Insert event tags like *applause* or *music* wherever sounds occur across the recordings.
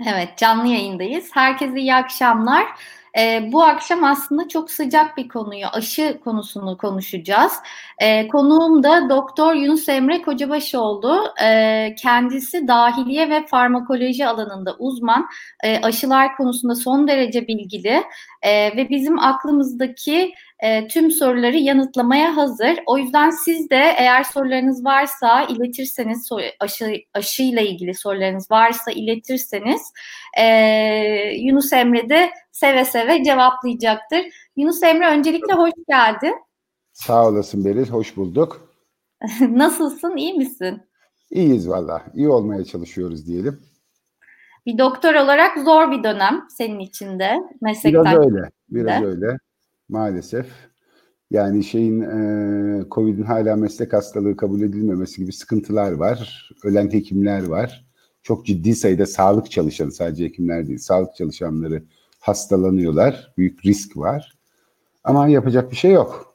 Evet, canlı yayındayız. Herkese iyi akşamlar. Ee, bu akşam aslında çok sıcak bir konuyu, aşı konusunu konuşacağız. Ee, konuğum da Doktor Yunus Emre Kocabaşoğlu. Ee, kendisi dahiliye ve farmakoloji alanında uzman. Ee, aşılar konusunda son derece bilgili ee, ve bizim aklımızdaki e, tüm soruları yanıtlamaya hazır. O yüzden siz de eğer sorularınız varsa iletirseniz, aşı, aşıyla ilgili sorularınız varsa iletirseniz e, Yunus Emre de seve seve cevaplayacaktır. Yunus Emre öncelikle hoş geldin. Sağ olasın Beril, hoş bulduk. *laughs* Nasılsın, iyi misin? İyiyiz valla, iyi olmaya çalışıyoruz diyelim. Bir doktor olarak zor bir dönem senin için de. Meslekten biraz öyle, biraz de. öyle maalesef. Yani şeyin e, Covid'in hala meslek hastalığı kabul edilmemesi gibi sıkıntılar var. Ölen hekimler var. Çok ciddi sayıda sağlık çalışanı sadece hekimler değil, sağlık çalışanları hastalanıyorlar. Büyük risk var. Ama yapacak bir şey yok.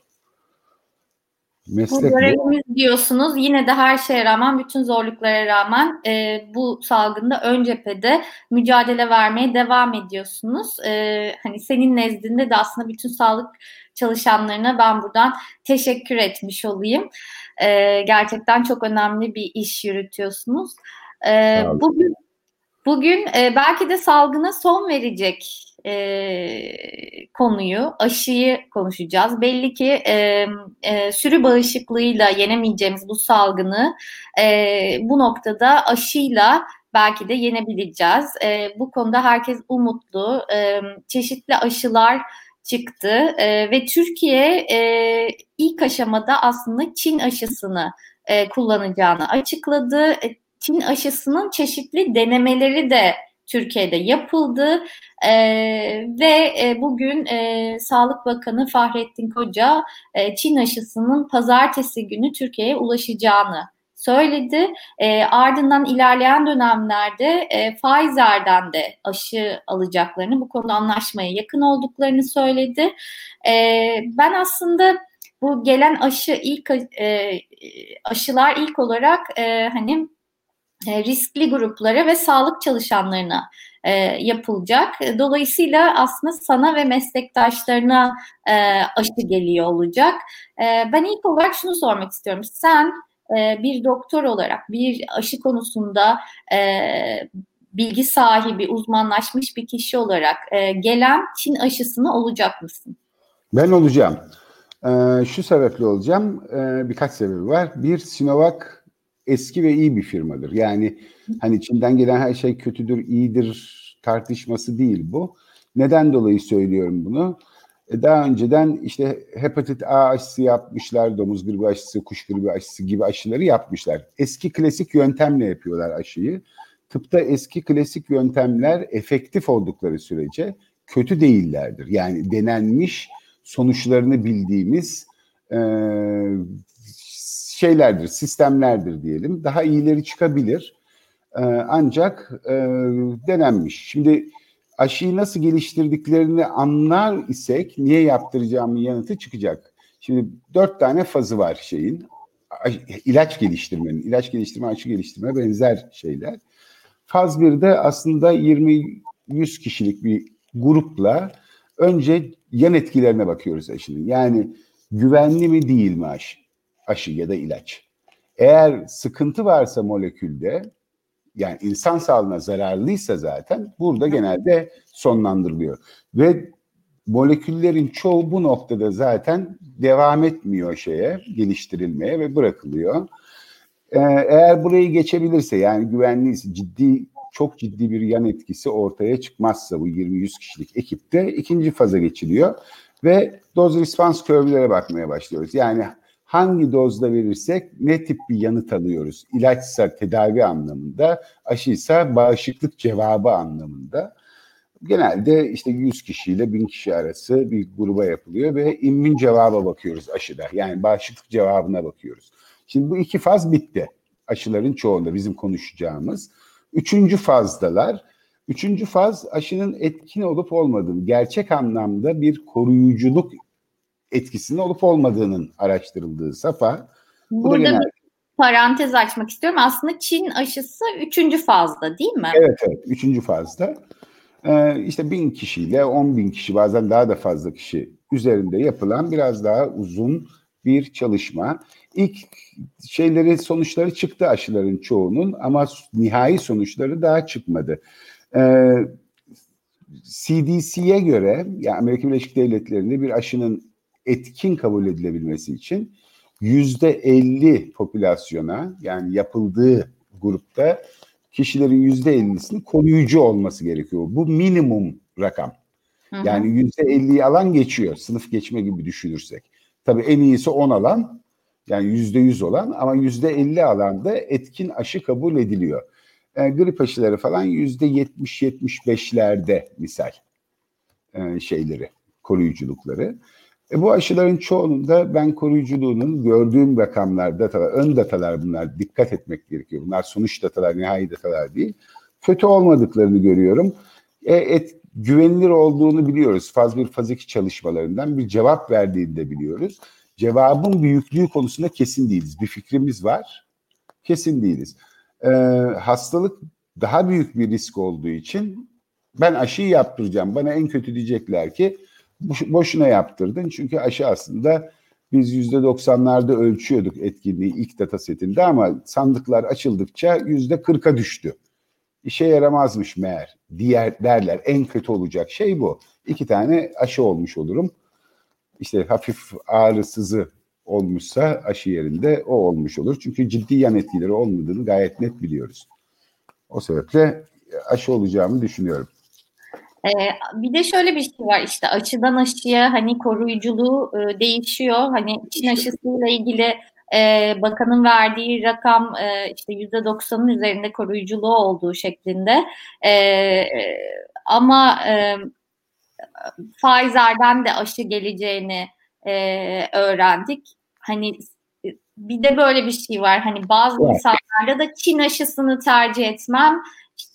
Meslek bu görevimiz bu. diyorsunuz. Yine de her şeye rağmen, bütün zorluklara rağmen e, bu salgında ön cephede mücadele vermeye devam ediyorsunuz. E, hani senin nezdinde de aslında bütün sağlık çalışanlarına ben buradan teşekkür etmiş olayım. E, gerçekten çok önemli bir iş yürütüyorsunuz. E, bugün bugün e, belki de salgına son verecek e, konuyu, aşıyı konuşacağız. Belli ki e, e, sürü bağışıklığıyla yenemeyeceğimiz bu salgını e, bu noktada aşıyla belki de yenebileceğiz. E, bu konuda herkes umutlu. E, çeşitli aşılar çıktı e, ve Türkiye e, ilk aşamada aslında Çin aşısını e, kullanacağını açıkladı. Çin aşısının çeşitli denemeleri de Türkiye'de yapıldı e, ve e, bugün e, Sağlık Bakanı Fahrettin Koca e, Çin aşısının pazartesi günü Türkiye'ye ulaşacağını söyledi. E, ardından ilerleyen dönemlerde e, Pfizer'den de aşı alacaklarını, bu konuda anlaşmaya yakın olduklarını söyledi. E, ben aslında bu gelen aşı ilk e, aşılar ilk olarak e, hani riskli gruplara ve sağlık çalışanlarına e, yapılacak. Dolayısıyla aslında sana ve meslektaşlarına e, aşı geliyor olacak. E, ben ilk olarak şunu sormak istiyorum. Sen e, bir doktor olarak bir aşı konusunda e, bilgi sahibi, uzmanlaşmış bir kişi olarak e, gelen Çin aşısını olacak mısın? Ben olacağım. Ee, şu sebeple olacağım. Ee, birkaç sebebi var. Bir, Sinovac eski ve iyi bir firmadır. Yani hani Çin'den gelen her şey kötüdür, iyidir tartışması değil bu. Neden dolayı söylüyorum bunu? E daha önceden işte hepatit A aşısı yapmışlar, domuz gribi aşısı, kuş gribi aşısı gibi aşıları yapmışlar. Eski klasik yöntemle yapıyorlar aşıyı. Tıpta eski klasik yöntemler efektif oldukları sürece kötü değillerdir. Yani denenmiş sonuçlarını bildiğimiz e, şeylerdir, sistemlerdir diyelim. Daha iyileri çıkabilir. E, ancak e, denenmiş. Şimdi aşıyı nasıl geliştirdiklerini anlar isek niye yaptıracağımın yanıtı çıkacak. Şimdi dört tane fazı var şeyin. ilaç geliştirmenin, ilaç geliştirme, aşı geliştirme benzer şeyler. Faz 1'de aslında 20-100 kişilik bir grupla önce yan etkilerine bakıyoruz aşının. Yani güvenli mi değil mi aşı? Aşı ya da ilaç. Eğer sıkıntı varsa molekülde yani insan sağlığına zararlıysa zaten burada genelde sonlandırılıyor. Ve moleküllerin çoğu bu noktada zaten devam etmiyor şeye, geliştirilmeye ve bırakılıyor. Ee, eğer burayı geçebilirse yani güvenliyse ciddi çok ciddi bir yan etkisi ortaya çıkmazsa bu 20-100 kişilik ekipte ikinci faza geçiliyor ve doz respons curve'lere bakmaya başlıyoruz. Yani hangi dozda verirsek ne tip bir yanıt alıyoruz? İlaçsa tedavi anlamında, aşıysa bağışıklık cevabı anlamında. Genelde işte 100 kişiyle 1000 kişi arası bir gruba yapılıyor ve immün cevaba bakıyoruz aşıda. Yani bağışıklık cevabına bakıyoruz. Şimdi bu iki faz bitti. Aşıların çoğunda bizim konuşacağımız. Üçüncü fazdalar. Üçüncü faz aşının etkin olup olmadığını, gerçek anlamda bir koruyuculuk etkisinin olup olmadığının araştırıldığı safa. Burada genel... parantez açmak istiyorum. Aslında Çin aşısı üçüncü fazda değil mi? Evet evet üçüncü fazda. Ee, işte bin kişiyle on bin kişi bazen daha da fazla kişi üzerinde yapılan biraz daha uzun bir çalışma. İlk şeyleri sonuçları çıktı aşıların çoğunun ama nihai sonuçları daha çıkmadı. Ee, CDC'ye göre yani Amerika Birleşik Devletleri'nde bir aşının etkin kabul edilebilmesi için yüzde 50 popülasyona yani yapıldığı grupta kişilerin yüzde 50'sinin koruyucu olması gerekiyor. Bu minimum rakam. Yani yüzde 50'yi alan geçiyor. Sınıf geçme gibi düşünürsek. Tabii en iyisi 10 alan yani yüzde 100 olan ama yüzde 50 alanda etkin aşı kabul ediliyor. E, grip aşıları falan yüzde 70-75'lerde misal e, şeyleri, koruyuculukları. E, bu aşıların çoğununda ben koruyuculuğunun gördüğüm rakamlar, datalar, ön datalar bunlar dikkat etmek gerekiyor. Bunlar sonuç datalar, nihai datalar değil. Kötü olmadıklarını görüyorum. E, et, güvenilir olduğunu biliyoruz. Faz 1, faz 2 çalışmalarından bir cevap verdiğini de biliyoruz. Cevabın büyüklüğü konusunda kesin değiliz. Bir fikrimiz var, kesin değiliz. E, hastalık daha büyük bir risk olduğu için ben aşıyı yaptıracağım. Bana en kötü diyecekler ki boşuna yaptırdın. Çünkü aşı aslında biz yüzde doksanlarda ölçüyorduk etkinliği ilk data setinde ama sandıklar açıldıkça yüzde kırka düştü. İşe yaramazmış meğer diğer derler. En kötü olacak şey bu. İki tane aşı olmuş olurum. İşte hafif ağrısızı olmuşsa aşı yerinde o olmuş olur. Çünkü ciddi yan etkileri olmadığını gayet net biliyoruz. O sebeple aşı olacağımı düşünüyorum. Ee, bir de şöyle bir şey var işte aşıdan aşıya hani koruyuculuğu e, değişiyor. Hani Çin aşısıyla ilgili e, bakanın verdiği rakam e, işte yüzde doksanın üzerinde koruyuculuğu olduğu şeklinde. E, ama e, Pfizer'den de aşı geleceğini e, öğrendik. Hani bir de böyle bir şey var. Hani bazı evet. insanlarda da Çin aşısını tercih etmem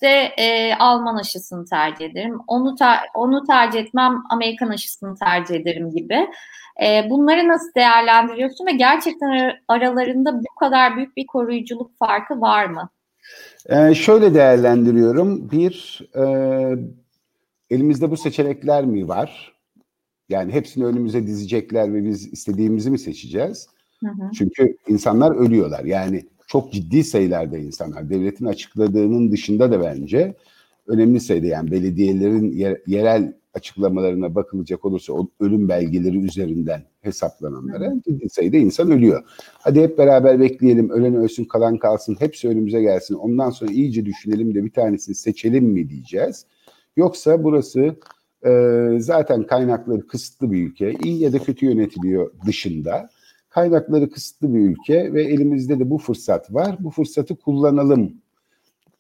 işte e, Alman aşısını tercih ederim. Onu ter, onu tercih etmem, Amerikan aşısını tercih ederim gibi. E, bunları nasıl değerlendiriyorsun ve gerçekten aralarında bu kadar büyük bir koruyuculuk farkı var mı? E, şöyle değerlendiriyorum. Bir, e, elimizde bu seçenekler mi var? Yani hepsini önümüze dizecekler ve biz istediğimizi mi seçeceğiz? Hı hı. Çünkü insanlar ölüyorlar. Yani çok ciddi sayılarda insanlar. Devletin açıkladığının dışında da bence önemli sayıda yani belediyelerin yer, yerel açıklamalarına bakılacak olursa o ölüm belgeleri üzerinden hesaplananlara ciddi sayıda insan ölüyor. Hadi hep beraber bekleyelim, ölen ölsün, kalan kalsın, hepsi önümüze gelsin. Ondan sonra iyice düşünelim de bir tanesini seçelim mi diyeceğiz. Yoksa burası e, zaten kaynakları kısıtlı bir ülke, iyi ya da kötü yönetiliyor dışında kaynakları kısıtlı bir ülke ve elimizde de bu fırsat var. Bu fırsatı kullanalım.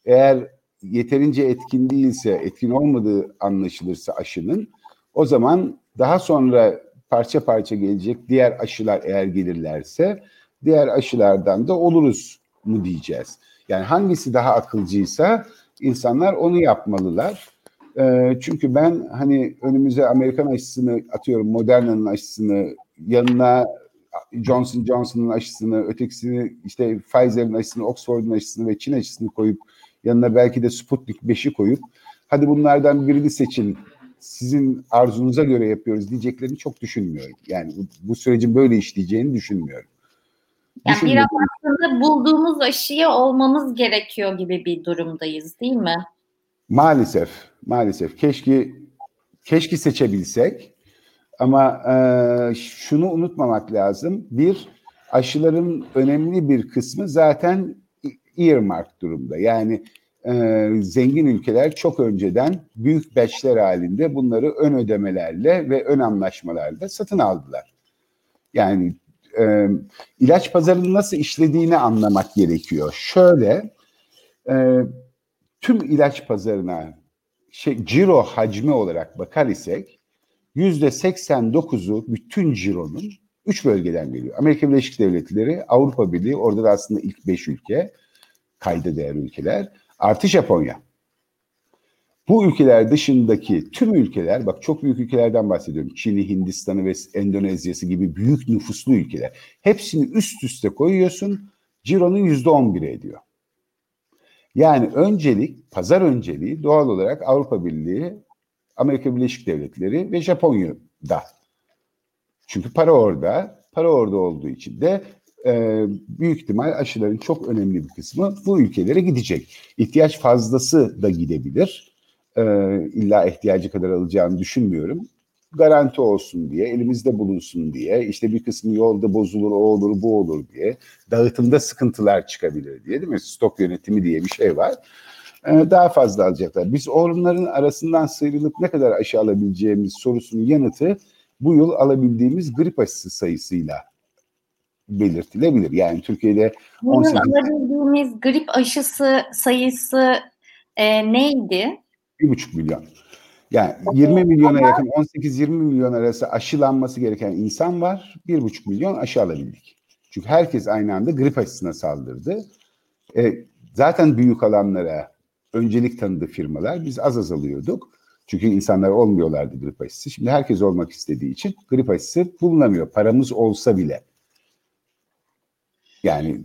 Eğer yeterince etkin değilse, etkin olmadığı anlaşılırsa aşının o zaman daha sonra parça parça gelecek diğer aşılar eğer gelirlerse diğer aşılardan da oluruz mu diyeceğiz. Yani hangisi daha akılcıysa insanlar onu yapmalılar. E, çünkü ben hani önümüze Amerikan aşısını atıyorum Moderna'nın aşısını yanına Johnson Johnson'ın aşısını, ötekisini işte Pfizer'in aşısını, Oxford'un aşısını ve Çin aşısını koyup yanına belki de Sputnik 5'i koyup hadi bunlardan birini seçin sizin arzunuza göre yapıyoruz diyeceklerini çok düşünmüyorum. Yani bu, bu sürecin böyle işleyeceğini düşünmüyorum. Yani biraz aslında bulduğumuz aşıya olmamız gerekiyor gibi bir durumdayız değil mi? Maalesef, maalesef. Keşke keşke seçebilsek ama e, şunu unutmamak lazım. Bir, aşıların önemli bir kısmı zaten earmark durumda. Yani e, zengin ülkeler çok önceden büyük batchler halinde bunları ön ödemelerle ve ön anlaşmalarla satın aldılar. Yani e, ilaç pazarının nasıl işlediğini anlamak gerekiyor. Şöyle, e, tüm ilaç pazarına şey, ciro hacmi olarak bakar isek, 89'u bütün cironun üç bölgeden geliyor. Amerika Birleşik Devletleri, Avrupa Birliği, orada da aslında ilk beş ülke, kayda değer ülkeler, artı Japonya. Bu ülkeler dışındaki tüm ülkeler, bak çok büyük ülkelerden bahsediyorum. Çin'i, Hindistan'ı ve Endonezya'sı gibi büyük nüfuslu ülkeler. Hepsini üst üste koyuyorsun. cironun yüzde on biri ediyor. Yani öncelik, pazar önceliği doğal olarak Avrupa Birliği, Amerika Birleşik Devletleri ve Japonya'da. Çünkü para orada, para orada olduğu için de e, büyük ihtimal aşıların çok önemli bir kısmı bu ülkelere gidecek. İhtiyaç fazlası da gidebilir. E, illa ihtiyacı kadar alacağını düşünmüyorum. Garanti olsun diye, elimizde bulunsun diye, işte bir kısmı yolda bozulur, o olur, bu olur diye, dağıtımda sıkıntılar çıkabilir diye değil mi? Stok yönetimi diye bir şey var. E, daha fazla alacaklar. Biz onların arasından sıyrılıp ne kadar aşı alabileceğimiz sorusunun yanıtı bu yıl alabildiğimiz grip aşısı sayısıyla belirtilebilir. Yani Türkiye'de 18... alabildiğimiz grip aşısı sayısı e, neydi? 1,5 milyon. Yani 20 milyona yakın 18-20 milyon arası aşılanması gereken insan var. 1,5 milyon aşı alabildik. Çünkü herkes aynı anda grip aşısına saldırdı. E, zaten büyük alanlara öncelik tanıdı firmalar. Biz az az alıyorduk. Çünkü insanlar olmuyorlardı grip aşısı. Şimdi herkes olmak istediği için grip aşısı bulunamıyor. Paramız olsa bile. Yani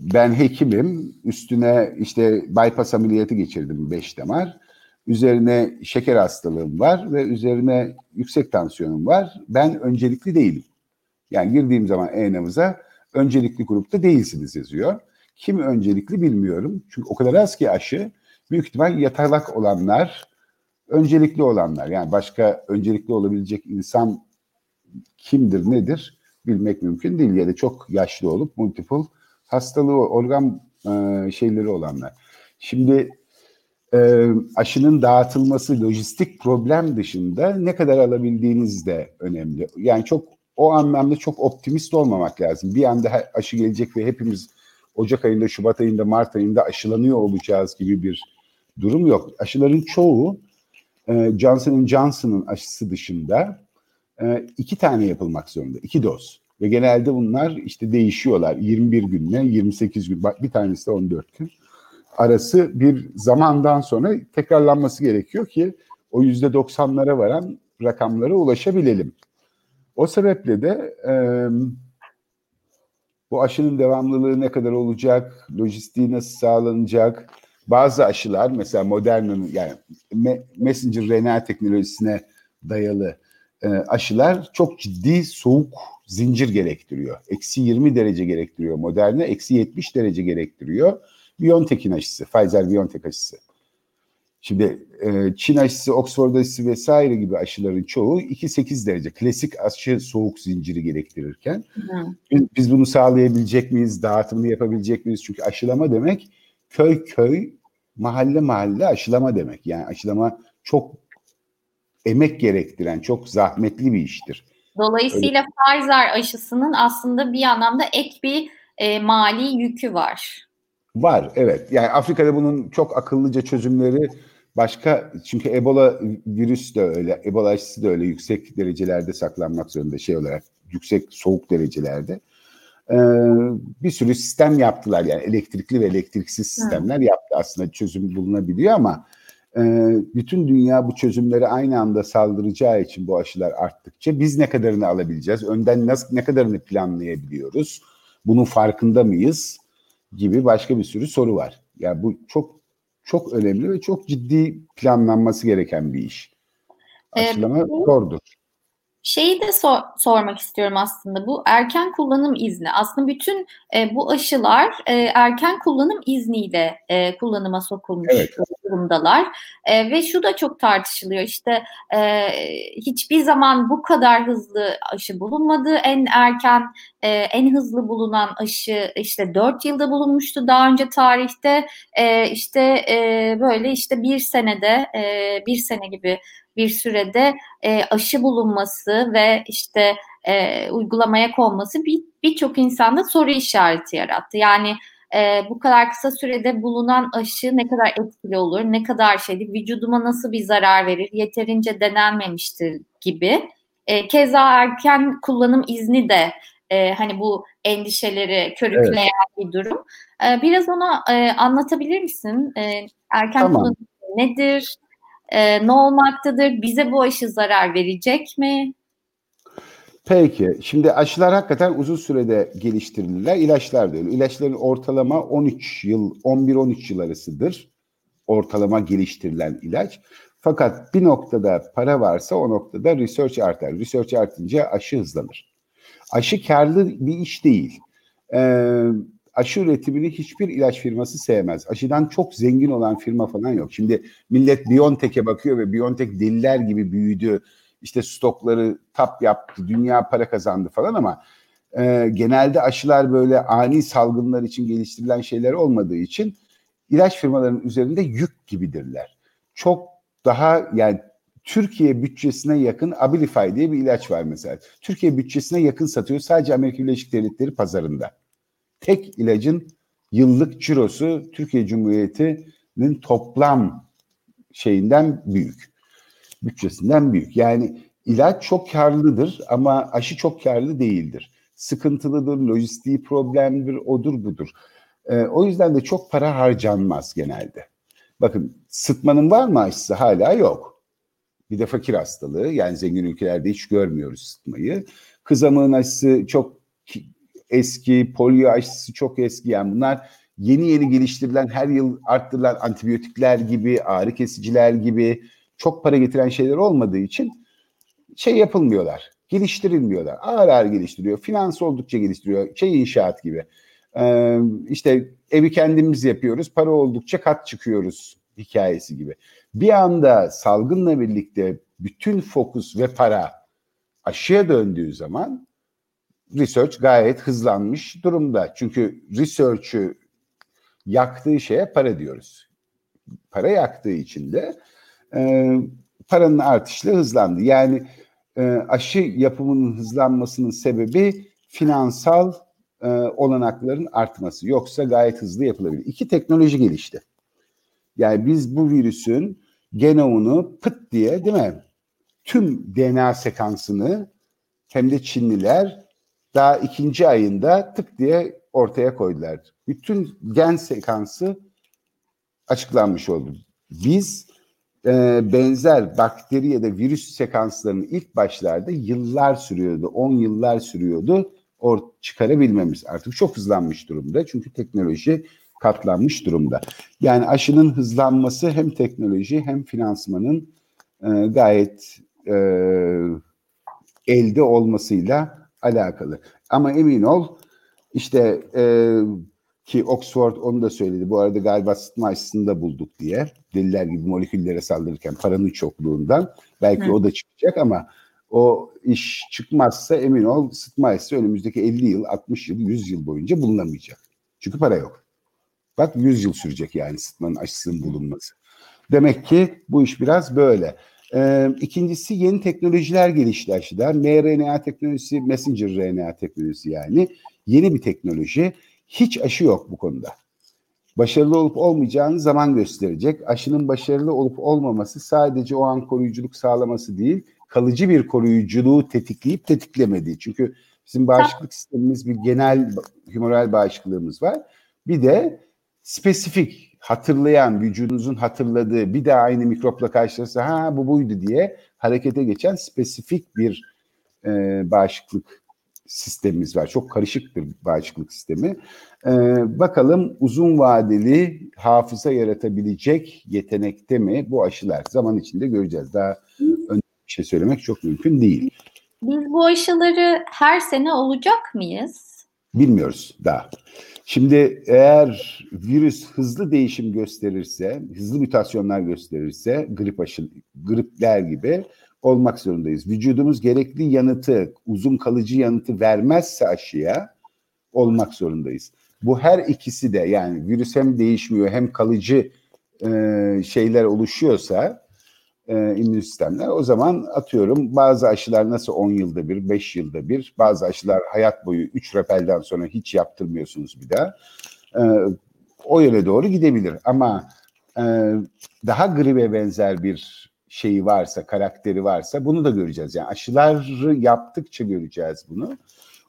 ben hekimim. Üstüne işte bypass ameliyatı geçirdim 5 damar. Üzerine şeker hastalığım var ve üzerine yüksek tansiyonum var. Ben öncelikli değilim. Yani girdiğim zaman e-nabıza öncelikli grupta değilsiniz yazıyor. Kim öncelikli bilmiyorum. Çünkü o kadar az ki aşı. Büyük ihtimal yatalak olanlar, öncelikli olanlar. Yani başka öncelikli olabilecek insan kimdir, nedir? bilmek mümkün değil ya da çok yaşlı olup multiple hastalığı, organ e, şeyleri olanlar. Şimdi e, aşının dağıtılması, lojistik problem dışında ne kadar alabildiğiniz de önemli. Yani çok o anlamda çok optimist olmamak lazım. Bir anda aşı gelecek ve hepimiz Ocak ayında, Şubat ayında, Mart ayında aşılanıyor olacağız gibi bir durum yok. Aşıların çoğu e, Johnson Johnson'ın aşısı dışında e, iki tane yapılmak zorunda. iki doz. Ve genelde bunlar işte değişiyorlar. 21 günle 28 gün. Bir tanesi de 14 gün. Arası bir zamandan sonra tekrarlanması gerekiyor ki o yüzde 90'lara varan rakamlara ulaşabilelim. O sebeple de e, bu aşının devamlılığı ne kadar olacak, lojistiği nasıl sağlanacak, bazı aşılar mesela Moderna'nın yani messenger RNA teknolojisine dayalı e, aşılar çok ciddi soğuk zincir gerektiriyor. Eksi 20 derece gerektiriyor Moderna, eksi 70 derece gerektiriyor. BioNTech'in aşısı, Pfizer-BioNTech aşısı. Şimdi e, Çin aşısı, Oxford aşısı vesaire gibi aşıların çoğu 2-8 derece. Klasik aşı soğuk zinciri gerektirirken Hı. biz bunu sağlayabilecek miyiz, dağıtımını yapabilecek miyiz? Çünkü aşılama demek köy köy, mahalle mahalle aşılama demek. Yani aşılama çok emek gerektiren, çok zahmetli bir iştir. Dolayısıyla Öyle. Pfizer aşısının aslında bir anlamda ek bir e, mali yükü var. Var evet. Yani Afrika'da bunun çok akıllıca çözümleri başka çünkü Ebola virüs de öyle, Ebola aşısı da öyle yüksek derecelerde saklanmak zorunda şey olarak yüksek soğuk derecelerde. Ee, bir sürü sistem yaptılar yani elektrikli ve elektriksiz sistemler yaptı aslında çözüm bulunabiliyor ama ee, bütün dünya bu çözümleri aynı anda saldıracağı için bu aşılar arttıkça biz ne kadarını alabileceğiz? Önden nasıl ne kadarını planlayabiliyoruz? Bunun farkında mıyız? Gibi başka bir sürü soru var. Yani bu çok çok önemli ve çok ciddi planlanması gereken bir iş. Aşılama ee, zordur. Şeyi de sor, sormak istiyorum aslında bu erken kullanım izni. Aslında bütün e, bu aşılar e, erken kullanım izniyle e, kullanıma sokulmuş evet. durumdalar. E, ve şu da çok tartışılıyor işte e, hiçbir zaman bu kadar hızlı aşı bulunmadı. En erken e, en hızlı bulunan aşı işte 4 yılda bulunmuştu daha önce tarihte. E, işte e, böyle işte bir senede e, bir sene gibi bir sürede e, aşı bulunması ve işte e, uygulamaya konması birçok bir insanda soru işareti yarattı. Yani e, bu kadar kısa sürede bulunan aşı ne kadar etkili olur, ne kadar şeydi, vücuduma nasıl bir zarar verir, yeterince denenmemiştir gibi. E, keza erken kullanım izni de e, hani bu endişeleri körükleyen evet. bir durum. E, biraz ona e, anlatabilir misin? E, erken tamam. kullanım nedir? E, ne olmaktadır? Bize bu aşı zarar verecek mi? Peki. Şimdi aşılar hakikaten uzun sürede geliştirilirler. İlaçlar da öyle. İlaçların ortalama 13 yıl, 11-13 yıl arasıdır. Ortalama geliştirilen ilaç. Fakat bir noktada para varsa o noktada research artar. Research artınca aşı hızlanır. Aşı karlı bir iş değil. Ee, aşı üretimini hiçbir ilaç firması sevmez. Aşıdan çok zengin olan firma falan yok. Şimdi millet Biontech'e bakıyor ve Biontech deliler gibi büyüdü. İşte stokları tap yaptı, dünya para kazandı falan ama e, genelde aşılar böyle ani salgınlar için geliştirilen şeyler olmadığı için ilaç firmalarının üzerinde yük gibidirler. Çok daha yani Türkiye bütçesine yakın Abilify diye bir ilaç var mesela. Türkiye bütçesine yakın satıyor sadece Amerika Birleşik Devletleri pazarında. Tek ilacın yıllık cirosu Türkiye Cumhuriyeti'nin toplam şeyinden büyük. Bütçesinden büyük. Yani ilaç çok karlıdır ama aşı çok karlı değildir. Sıkıntılıdır, lojistiği problemdir, odur budur. Ee, o yüzden de çok para harcanmaz genelde. Bakın sıtmanın var mı aşısı? Hala yok. Bir de fakir hastalığı yani zengin ülkelerde hiç görmüyoruz sıtmayı. Kızamığın aşısı çok eski, polio aşısı çok eski yani bunlar yeni yeni geliştirilen her yıl arttırılan antibiyotikler gibi, ağrı kesiciler gibi çok para getiren şeyler olmadığı için şey yapılmıyorlar, geliştirilmiyorlar. Ağır ağır geliştiriyor, finans oldukça geliştiriyor, şey inşaat gibi. Ee, işte evi kendimiz yapıyoruz, para oldukça kat çıkıyoruz hikayesi gibi. Bir anda salgınla birlikte bütün fokus ve para aşıya döndüğü zaman research gayet hızlanmış durumda. Çünkü research'ü yaktığı şeye para diyoruz. Para yaktığı için de e, paranın artışla hızlandı. Yani e, aşı yapımının hızlanmasının sebebi finansal e, olanakların artması. Yoksa gayet hızlı yapılabilir. İki teknoloji gelişti. Yani biz bu virüsün genomunu pıt diye değil mi? Tüm DNA sekansını hem de Çinliler daha ikinci ayında tık diye ortaya koydular. Bütün gen sekansı açıklanmış oldu. Biz e, benzer bakteri ya da virüs sekanslarının ilk başlarda yıllar sürüyordu, 10 yıllar sürüyordu or çıkarabilmemiz. Artık çok hızlanmış durumda çünkü teknoloji katlanmış durumda. Yani aşının hızlanması hem teknoloji hem finansmanın e, gayet e, elde olmasıyla alakalı. Ama emin ol işte e, ki Oxford onu da söyledi. Bu arada galiba sıtma aşısını da bulduk diye. Deliler gibi moleküllere saldırırken paranın çokluğundan. Belki Hı. o da çıkacak ama o iş çıkmazsa emin ol sıtma aşısı önümüzdeki 50 yıl, 60 yıl, 100 yıl boyunca bulunamayacak. Çünkü para yok. Bak 100 yıl sürecek yani sıtmanın aşısının bulunması. Demek ki bu iş biraz böyle. Ee, ikincisi yeni teknolojiler gelişti aşıda. mRNA teknolojisi, messenger RNA teknolojisi yani. Yeni bir teknoloji. Hiç aşı yok bu konuda. Başarılı olup olmayacağını zaman gösterecek. Aşının başarılı olup olmaması sadece o an koruyuculuk sağlaması değil, kalıcı bir koruyuculuğu tetikleyip tetiklemediği. Çünkü bizim bağışıklık sistemimiz bir genel humoral bağışıklığımız var. Bir de spesifik hatırlayan, vücudunuzun hatırladığı bir daha aynı mikropla karşılaşsa ha bu buydu diye harekete geçen spesifik bir e, bağışıklık sistemimiz var. Çok karışık bir bağışıklık sistemi. Ee, bakalım uzun vadeli hafıza yaratabilecek yetenekte mi bu aşılar? Zaman içinde göreceğiz. Daha önce bir şey söylemek çok mümkün değil. Biz bu aşıları her sene olacak mıyız? Bilmiyoruz daha. Şimdi eğer virüs hızlı değişim gösterirse, hızlı mutasyonlar gösterirse grip aşı, gripler gibi olmak zorundayız. Vücudumuz gerekli yanıtı, uzun kalıcı yanıtı vermezse aşıya olmak zorundayız. Bu her ikisi de yani virüs hem değişmiyor hem kalıcı e, şeyler oluşuyorsa e, immün sistemler o zaman atıyorum bazı aşılar nasıl 10 yılda bir, 5 yılda bir, bazı aşılar hayat boyu 3 repelden sonra hiç yaptırmıyorsunuz bir daha. E, o yöne doğru gidebilir ama e, daha gribe benzer bir şeyi varsa, karakteri varsa bunu da göreceğiz. Yani aşıları yaptıkça göreceğiz bunu.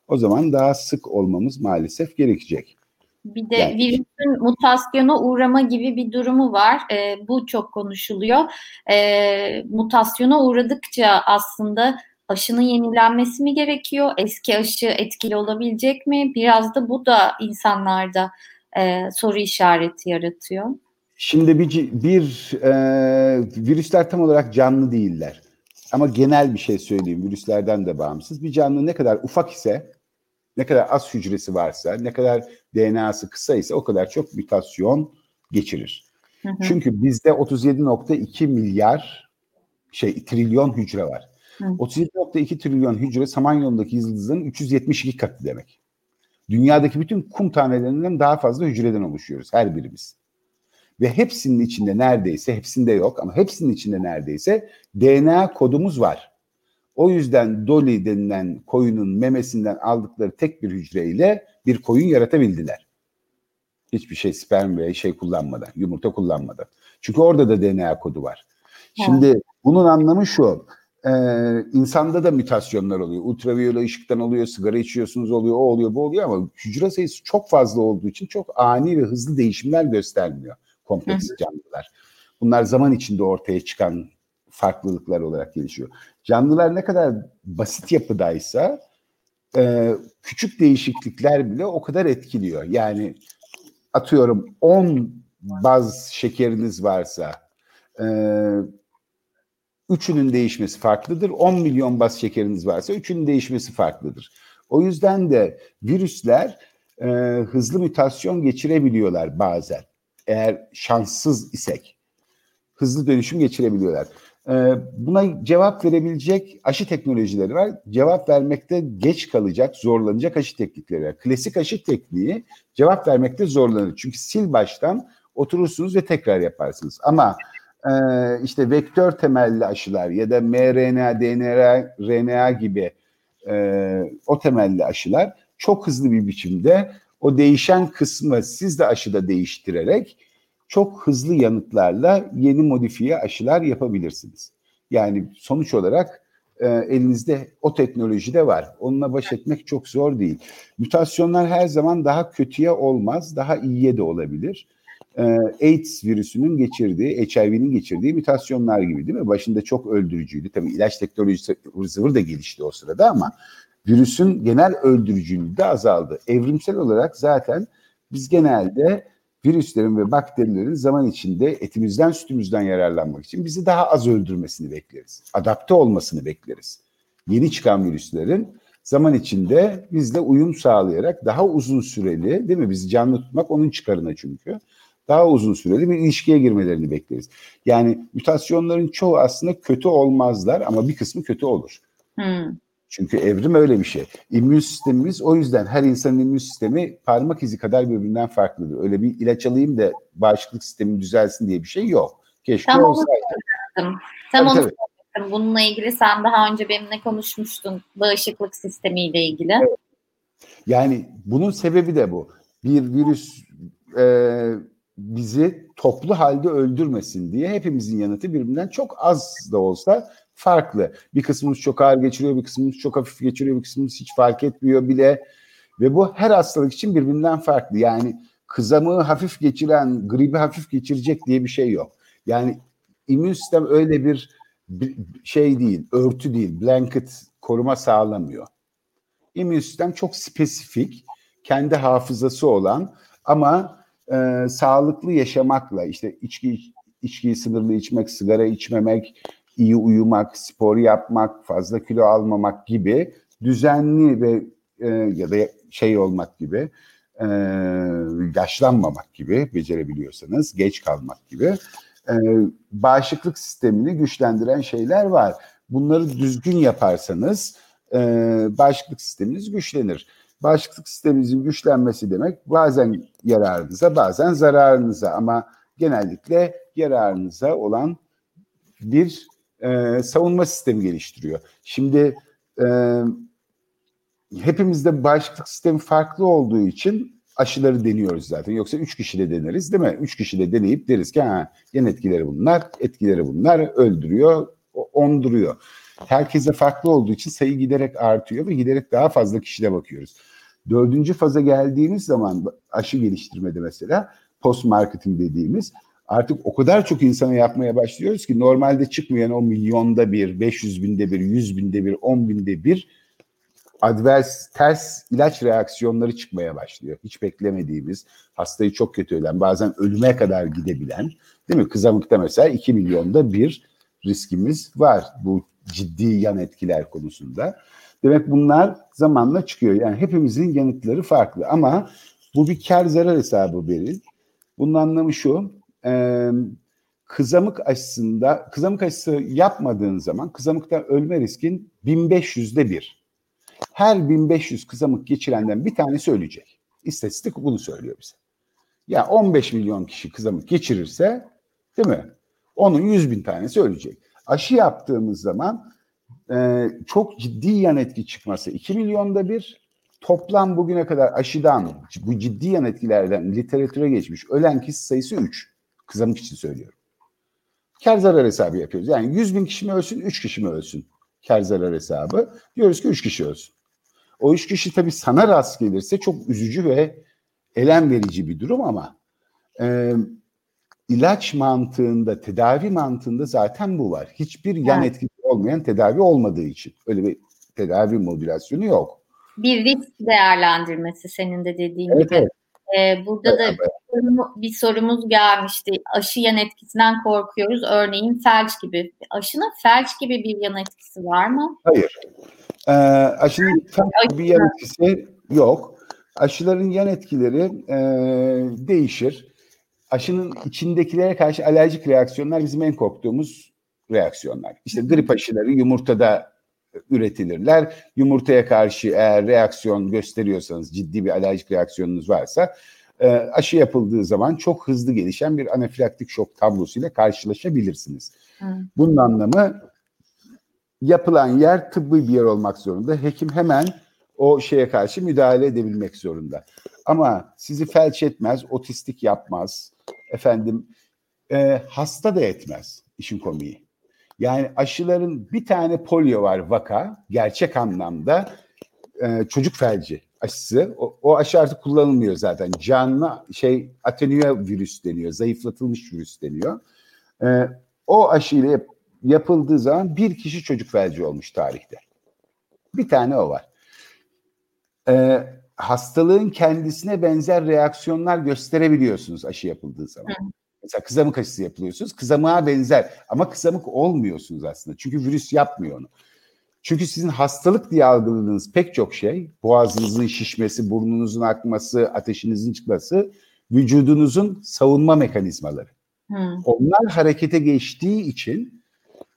O zaman daha sık olmamız maalesef gerekecek. Bir de yani. virüsün mutasyona uğrama gibi bir durumu var. E, bu çok konuşuluyor. E, mutasyona uğradıkça aslında aşının yenilenmesi mi gerekiyor? Eski aşı etkili olabilecek mi? Biraz da bu da insanlarda e, soru işareti yaratıyor. Şimdi bir, bir e, virüsler tam olarak canlı değiller. Ama genel bir şey söyleyeyim virüslerden de bağımsız. Bir canlı ne kadar ufak ise, ne kadar az hücresi varsa, ne kadar DNA'sı kısa ise o kadar çok mutasyon geçirir. Hı hı. Çünkü bizde 37.2 milyar şey trilyon hücre var. 37.2 trilyon hücre Samanyolu'ndaki yıldızın 372 katı demek. Dünyadaki bütün kum tanelerinden daha fazla hücreden oluşuyoruz her birimiz. Ve hepsinin içinde neredeyse, hepsinde yok ama hepsinin içinde neredeyse DNA kodumuz var. O yüzden Dolly denilen koyunun memesinden aldıkları tek bir hücreyle bir koyun yaratabildiler. Hiçbir şey sperm veya şey kullanmadan, yumurta kullanmadan. Çünkü orada da DNA kodu var. Şimdi bunun anlamı şu. E, insanda da mutasyonlar oluyor. Ultraviyole ışıktan oluyor, sigara içiyorsunuz oluyor, o oluyor, bu oluyor ama hücre sayısı çok fazla olduğu için çok ani ve hızlı değişimler göstermiyor kompleks canlılar. Bunlar zaman içinde ortaya çıkan farklılıklar olarak gelişiyor. Canlılar ne kadar basit yapıdaysa e, küçük değişiklikler bile o kadar etkiliyor. Yani atıyorum 10 baz şekeriniz varsa e, üçünün değişmesi farklıdır. 10 milyon baz şekeriniz varsa üçünün değişmesi farklıdır. O yüzden de virüsler e, hızlı mutasyon geçirebiliyorlar bazen. Eğer şanssız isek hızlı dönüşüm geçirebiliyorlar. Ee, buna cevap verebilecek aşı teknolojileri var. Cevap vermekte geç kalacak, zorlanacak aşı teknikleri var. Klasik aşı tekniği cevap vermekte zorlanır. Çünkü sil baştan oturursunuz ve tekrar yaparsınız. Ama e, işte vektör temelli aşılar ya da mRNA, DNA, RNA gibi e, o temelli aşılar çok hızlı bir biçimde o değişen kısmı siz de aşıda değiştirerek çok hızlı yanıtlarla yeni modifiye aşılar yapabilirsiniz. Yani sonuç olarak e, elinizde o teknoloji de var. Onunla baş etmek çok zor değil. Mutasyonlar her zaman daha kötüye olmaz, daha iyiye de olabilir. E, AIDS virüsünün geçirdiği, HIV'nin geçirdiği mutasyonlar gibi değil mi? Başında çok öldürücüydü. Tabii ilaç teknolojisi zıvır da gelişti o sırada ama virüsün genel öldürücülüğü de azaldı. Evrimsel olarak zaten biz genelde virüslerin ve bakterilerin zaman içinde etimizden sütümüzden yararlanmak için bizi daha az öldürmesini bekleriz. Adapte olmasını bekleriz. Yeni çıkan virüslerin zaman içinde bizle uyum sağlayarak daha uzun süreli değil mi? Bizi canlı tutmak onun çıkarına çünkü. Daha uzun süreli bir ilişkiye girmelerini bekleriz. Yani mutasyonların çoğu aslında kötü olmazlar ama bir kısmı kötü olur. Hmm. Çünkü evrim öyle bir şey. İmmün sistemimiz o yüzden her insanın immün sistemi parmak izi kadar birbirinden farklıdır. Öyle bir ilaç alayım da bağışıklık sistemi düzelsin diye bir şey yok. Keşke Tam olsaydı. Tam tabii, onu tabii. Bununla ilgili sen daha önce benimle konuşmuştun bağışıklık sistemiyle ilgili. Evet. Yani bunun sebebi de bu. Bir virüs e, bizi toplu halde öldürmesin diye hepimizin yanıtı birbirinden çok az da olsa farklı. Bir kısmımız çok ağır geçiriyor, bir kısmımız çok hafif geçiriyor, bir kısmımız hiç fark etmiyor bile. Ve bu her hastalık için birbirinden farklı. Yani kızamığı hafif geçiren, gribi hafif geçirecek diye bir şey yok. Yani immün sistem öyle bir, şey değil, örtü değil, blanket koruma sağlamıyor. İmmün sistem çok spesifik, kendi hafızası olan ama e, sağlıklı yaşamakla işte içki içkiyi sınırlı içmek, sigara içmemek, iyi uyumak, spor yapmak, fazla kilo almamak gibi düzenli ve e, ya da şey olmak gibi e, yaşlanmamak gibi becerebiliyorsanız geç kalmak gibi e, bağışıklık sistemini güçlendiren şeyler var. Bunları düzgün yaparsanız e, bağışıklık sisteminiz güçlenir. Bağışıklık sisteminizin güçlenmesi demek bazen yararınıza bazen zararınıza ama genellikle yararınıza olan bir e, savunma sistemi geliştiriyor. Şimdi e, hepimizde bağışıklık sistemi farklı olduğu için aşıları deniyoruz zaten. Yoksa üç kişi de deneriz değil mi? Üç kişi de deneyip deriz ki ha yan etkileri bunlar, etkileri bunlar öldürüyor, onduruyor. Herkese farklı olduğu için sayı giderek artıyor ve giderek daha fazla kişide bakıyoruz. Dördüncü faza geldiğimiz zaman aşı geliştirmede mesela post marketing dediğimiz Artık o kadar çok insana yapmaya başlıyoruz ki normalde çıkmayan o milyonda bir, 500 binde bir, 100 binde bir, 10 binde bir advers, ters ilaç reaksiyonları çıkmaya başlıyor. Hiç beklemediğimiz, hastayı çok kötü ölen, bazen ölüme kadar gidebilen, değil mi? Kızamıkta mesela 2 milyonda bir riskimiz var bu ciddi yan etkiler konusunda. Demek bunlar zamanla çıkıyor. Yani hepimizin yanıtları farklı ama bu bir kar zarar hesabı verir. Bunun anlamı şu, e, kızamık aşısında, kızamık aşısı yapmadığın zaman kızamıktan ölme riskin 1500'de bir. Her 1500 kızamık geçirenden bir tanesi ölecek. İstatistik bunu söylüyor bize. Ya 15 milyon kişi kızamık geçirirse değil mi? Onun 100 bin tanesi ölecek. Aşı yaptığımız zaman e, çok ciddi yan etki çıkması 2 milyonda bir toplam bugüne kadar aşıdan bu ciddi yan etkilerden literatüre geçmiş ölen kişi sayısı 3. Kızamık için söylüyorum. Kar zarar hesabı yapıyoruz. Yani 100 bin kişi mi ölsün, 3 kişi mi ölsün? Kar zarar hesabı. Diyoruz ki 3 kişi ölsün. O 3 kişi tabii sana rast gelirse çok üzücü ve elem verici bir durum ama e, ilaç mantığında, tedavi mantığında zaten bu var. Hiçbir yan evet. etkisi olmayan tedavi olmadığı için. Öyle bir tedavi modülasyonu yok. Bir risk değerlendirmesi senin de dediğin evet, gibi. Evet. Ee, burada evet, da evet. bir sorumuz gelmişti. Aşı yan etkisinden korkuyoruz. Örneğin felç gibi. Aşının felç gibi bir yan etkisi var mı? Hayır. Ee, aşının felç gibi bir yan etkisi yok. Aşıların yan etkileri e, değişir. Aşının içindekilere karşı alerjik reaksiyonlar bizim en korktuğumuz reaksiyonlar. İşte grip aşıları yumurtada üretilirler. Yumurtaya karşı eğer reaksiyon gösteriyorsanız, ciddi bir alerjik reaksiyonunuz varsa e, aşı yapıldığı zaman çok hızlı gelişen bir anafilaktik şok tablosuyla karşılaşabilirsiniz. Hmm. Bunun anlamı yapılan yer tıbbi bir yer olmak zorunda. Hekim hemen o şeye karşı müdahale edebilmek zorunda. Ama sizi felç etmez, otistik yapmaz, efendim e, hasta da etmez işin komiği. Yani aşıların bir tane polio var vaka gerçek anlamda e, çocuk felci aşısı. O, o aşı artık kullanılmıyor zaten. Canlı şey atenüye virüs deniyor. Zayıflatılmış virüs deniyor. E, o aşıyla yap, yapıldığı zaman bir kişi çocuk felci olmuş tarihte. Bir tane o var. E, hastalığın kendisine benzer reaksiyonlar gösterebiliyorsunuz aşı yapıldığı zaman. Hı. Mesela kızamık aşısı yapılıyorsunuz. Kızamığa benzer ama kızamık olmuyorsunuz aslında. Çünkü virüs yapmıyor onu. Çünkü sizin hastalık diye algıladığınız pek çok şey, boğazınızın şişmesi, burnunuzun akması, ateşinizin çıkması, vücudunuzun savunma mekanizmaları. Hmm. Onlar harekete geçtiği için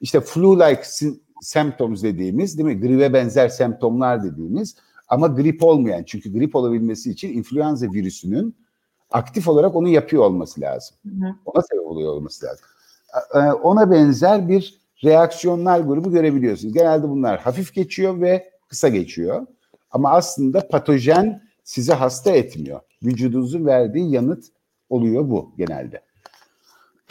işte flu-like symptoms dediğimiz, değil mi? Gripe benzer semptomlar dediğimiz ama grip olmayan. Çünkü grip olabilmesi için influenza virüsünün aktif olarak onu yapıyor olması lazım. Hı hı. Ona sebep oluyor olması lazım. E, ona benzer bir reaksiyonlar grubu görebiliyorsunuz. Genelde bunlar hafif geçiyor ve kısa geçiyor. Ama aslında patojen sizi hasta etmiyor. Vücudunuzun verdiği yanıt oluyor bu genelde. *clears throat*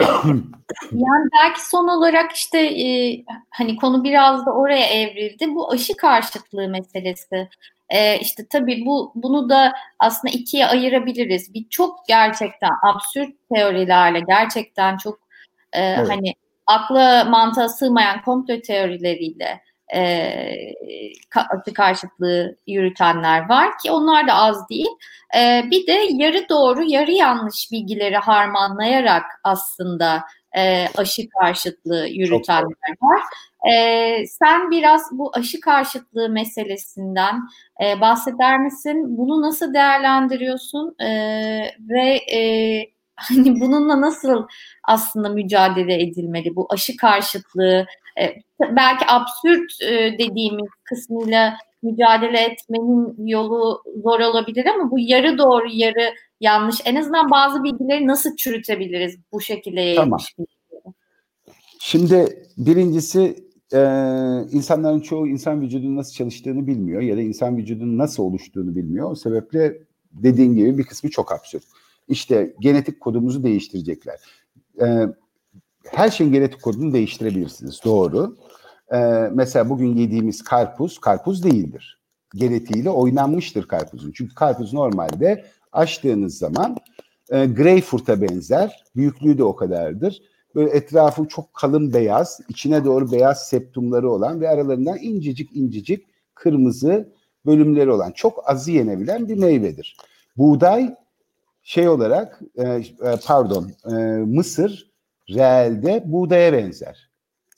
yani belki son olarak işte e, hani konu biraz da oraya evrildi. Bu aşı karşıtlığı meselesi. E, işte tabii bu bunu da aslında ikiye ayırabiliriz. Bir çok gerçekten absürt teorilerle gerçekten çok e, evet. hani akla mantığa sığmayan komplo teorileriyle e, karşıtlığı yürütenler var ki onlar da az değil. E, bir de yarı doğru yarı yanlış bilgileri harmanlayarak aslında e, aşı karşıtlığı yürütenler var. E, sen biraz bu aşı karşıtlığı meselesinden e, bahseder misin? Bunu nasıl değerlendiriyorsun e, ve e, *laughs* hani bununla nasıl aslında mücadele edilmeli? Bu aşı karşıtlığı e, belki absürt e, dediğimiz kısmıyla mücadele etmenin yolu zor olabilir ama bu yarı doğru yarı yanlış. En azından bazı bilgileri nasıl çürütebiliriz bu şekilde tamam. Şimdi birincisi e, insanların çoğu insan vücudunun nasıl çalıştığını bilmiyor ya da insan vücudunun nasıl oluştuğunu bilmiyor. O sebeple dediğin gibi bir kısmı çok absürt. İşte genetik kodumuzu değiştirecekler. E, her şeyin genetik kodunu değiştirebilirsiniz. Doğru. E, mesela bugün yediğimiz karpuz, karpuz değildir. Genetiğiyle oynanmıştır karpuzun. Çünkü karpuz normalde açtığınız zaman e, Greyfurt'a benzer. Büyüklüğü de o kadardır. Böyle etrafı çok kalın beyaz, içine doğru beyaz septumları olan ve aralarından incecik incecik kırmızı bölümleri olan çok azı yenebilen bir meyvedir. Buğday şey olarak e, e pardon e, mısır realde buğdaya benzer.